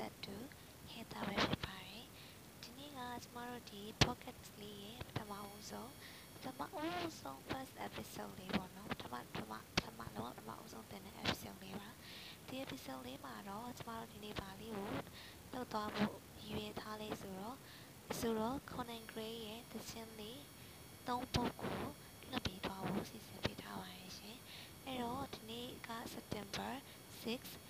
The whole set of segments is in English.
ဟေတာပဲဖြစ်ပါတယ်ဒီနေ့ကကျမတို့ဒီ pocket လေးရဲ့ပထမဦးဆုံးပထမဦးဆုံး first episode လေးပေါ့နော်ပထမပထမပထမလုံးဝပထမဦးဆုံးတင်တဲ့ episode လေးပါဒီ episode လေးမှာတော့ကျမတို့ဒီနေ့ပါလေးကိုလောက်သွားဖို့ရည်ရွယ်ထားလေးဆိုတော့ဆိုတော့ Conan Gray ရဲ့သချင်းလေးသုံးပုဒ်ကိုလွှတ်ပေးသွားဖို့စီစဉ်ပေးထားပါတယ်ရှင်အဲ့တော့ဒီနေ့က September 6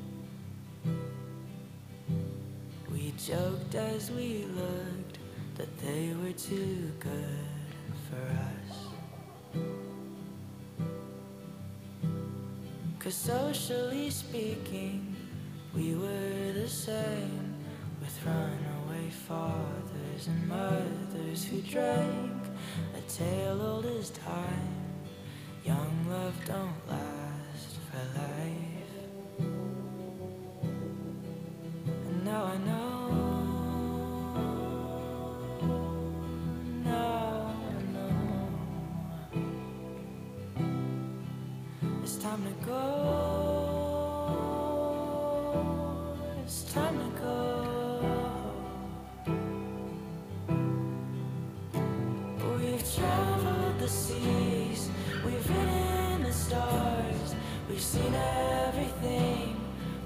joked as we looked that they were too good for us. Cause socially speaking, we were the same with runaway fathers and mothers who drank a tale old as time. Young love don't last for life. And now I know. Time to go. It's time to go. We've traveled the seas, we've ridden the stars, we've seen everything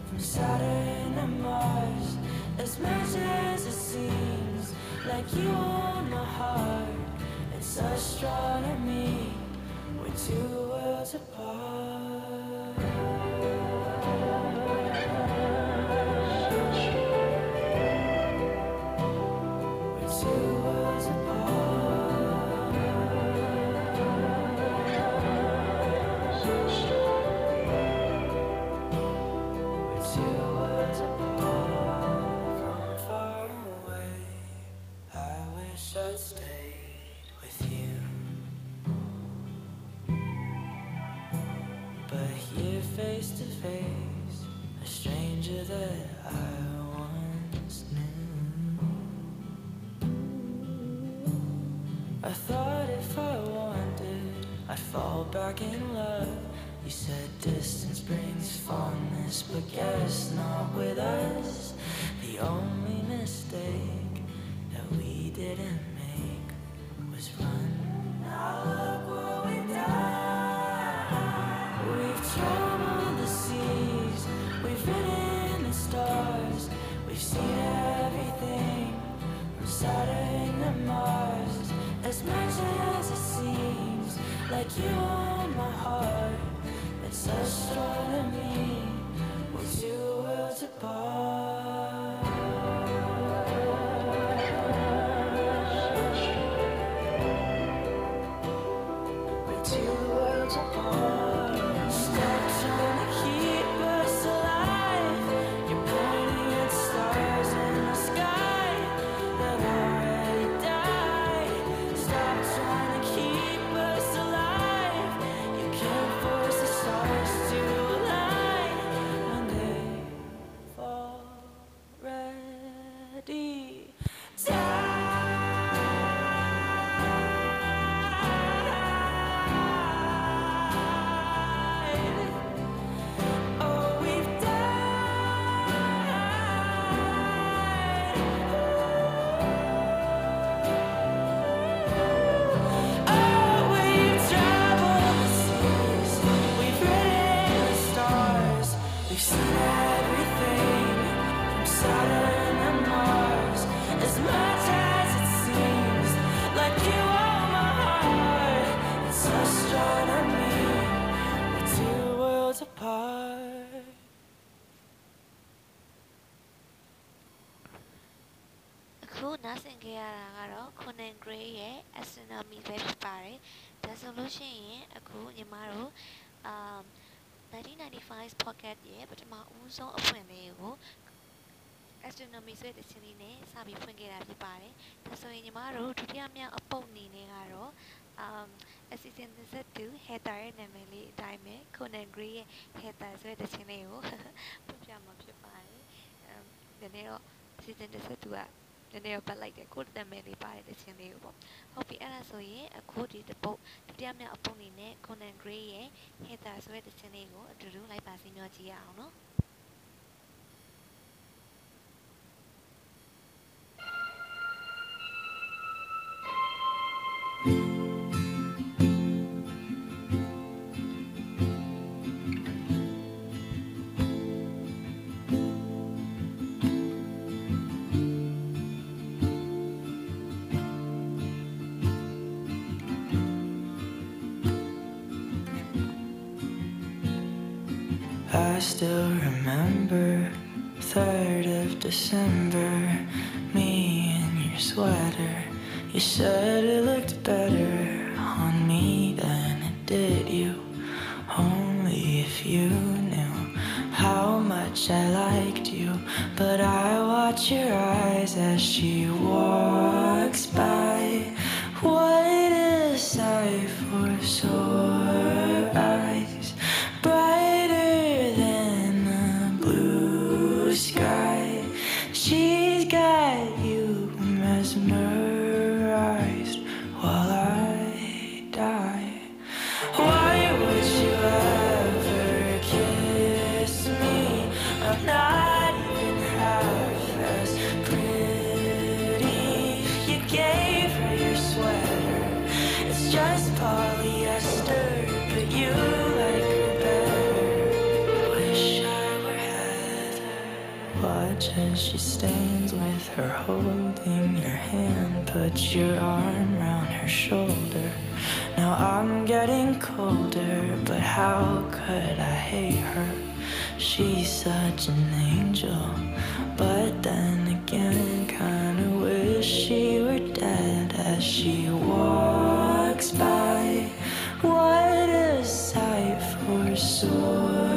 from Saturn to Mars. As much as it seems like you own my heart, it's astronomy, we're two worlds apart. Face to face, a stranger that I once knew. I thought if I wanted, I'd fall back in love. You said distance brings fondness, but guess not with us. The only mistake that we didn't apart. နားဆင်ခဲ့ရတာကတော့ Conan Gray ရဲ့ Astronomy ပဲဖြစ်ပါတယ်ဒါဆိုလို့ရှိရင်အခုညီမတို့အာ 1995 pocket ရဲ့ပထမဦးဆုံးအဖွင့်လေးကို astronomy ဆိုတဲ့တခြင်းလေးနဲ့စပြီးဖွင့်ခဲ့တာဖြစ်ပါတယ်ဒါဆိုရင်ညီမတို့ဒုတိယမြောက်အပုတ်အနေနဲ့ကတော့ um assistant 32 header ရဲ့နာမည်လေးအတိုင်းပဲ Conan Gray ရဲ့ header ဆိုတဲ့တခြင်းလေးကိုဖွင့်ပြမှာဖြစ်ပါတယ်။ um ဒီနေ့တော့ assistant 32က နည်းနည်းတော့ပတ်လိုက်တယ်ကိုယ်နာမည်လေးပါတဲ့တခြင်းလေးကိုပေါ့ဟုတ်ပြီအဲ့ဒါဆိုရင်အခုဒီတပုတ်ဒုတိယမြောက်အပုတ်အနေနဲ့ Conan Gray ရဲ့ header ဆိုတဲ့တခြင်းလေးကိုအတူတူလိုက်ပါစီမျှောကြည့်ရအောင်နော် I still remember 3rd of December Me in your sweater. You said it looked better on me than it did you. Only if you knew how much I liked you. But I watch your eyes as she walks by. What a sight for sore eyes as she stands with her holding your hand. Put your arm round her shoulder. Now I'm getting colder, but how could I hate her? She's such an angel, but then again, kinda wish she were dead as she walks by. What a sight for sore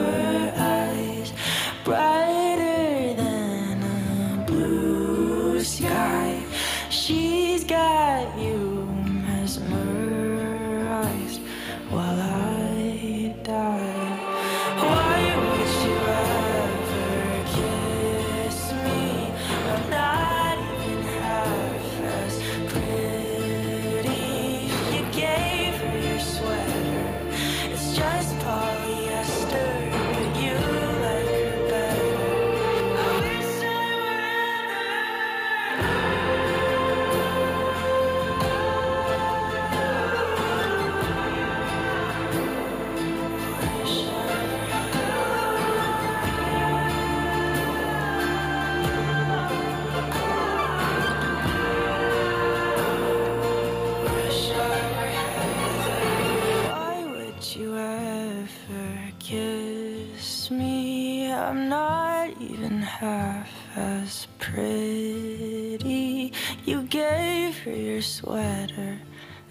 sweater.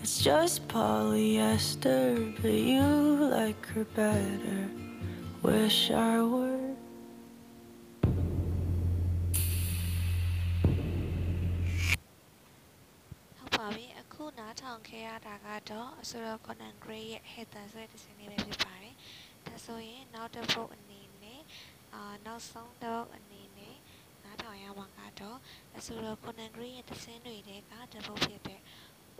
It's just polyester, but you like her better. Wish I were. Hawaii, Conan Gray, Heather, so it is in. That's now the now dog, ဆိုတော် Conan Gray ရဲ့တခြင်းတွေတဲကတစ်ပုတ်ဖြစ်တဲ့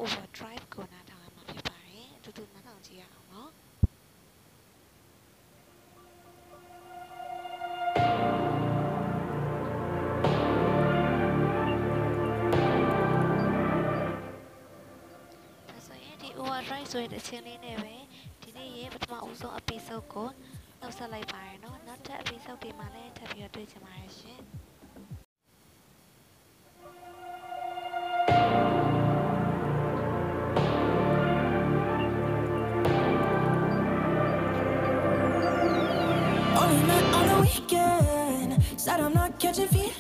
Overdrive ကိုနားထောင်ရမှာဖြစ်ပါတယ်အတူတူနားထောင်ကြည့်ရအောင်နော်ဒါဆိုရင်ဒီ overdrive ဆိုတဲ့တခြင်းလေးနဲ့ပဲဒီနေ့ရဲ့ပထမဦးဆုံး episode ကိုနှုတ်ဆက်လိုက်ပါရနော်နောက်ထပ် episode တွေမှာလည်းထပ်ပြီးတော့တွေ့ကြပါရရှင် Only night on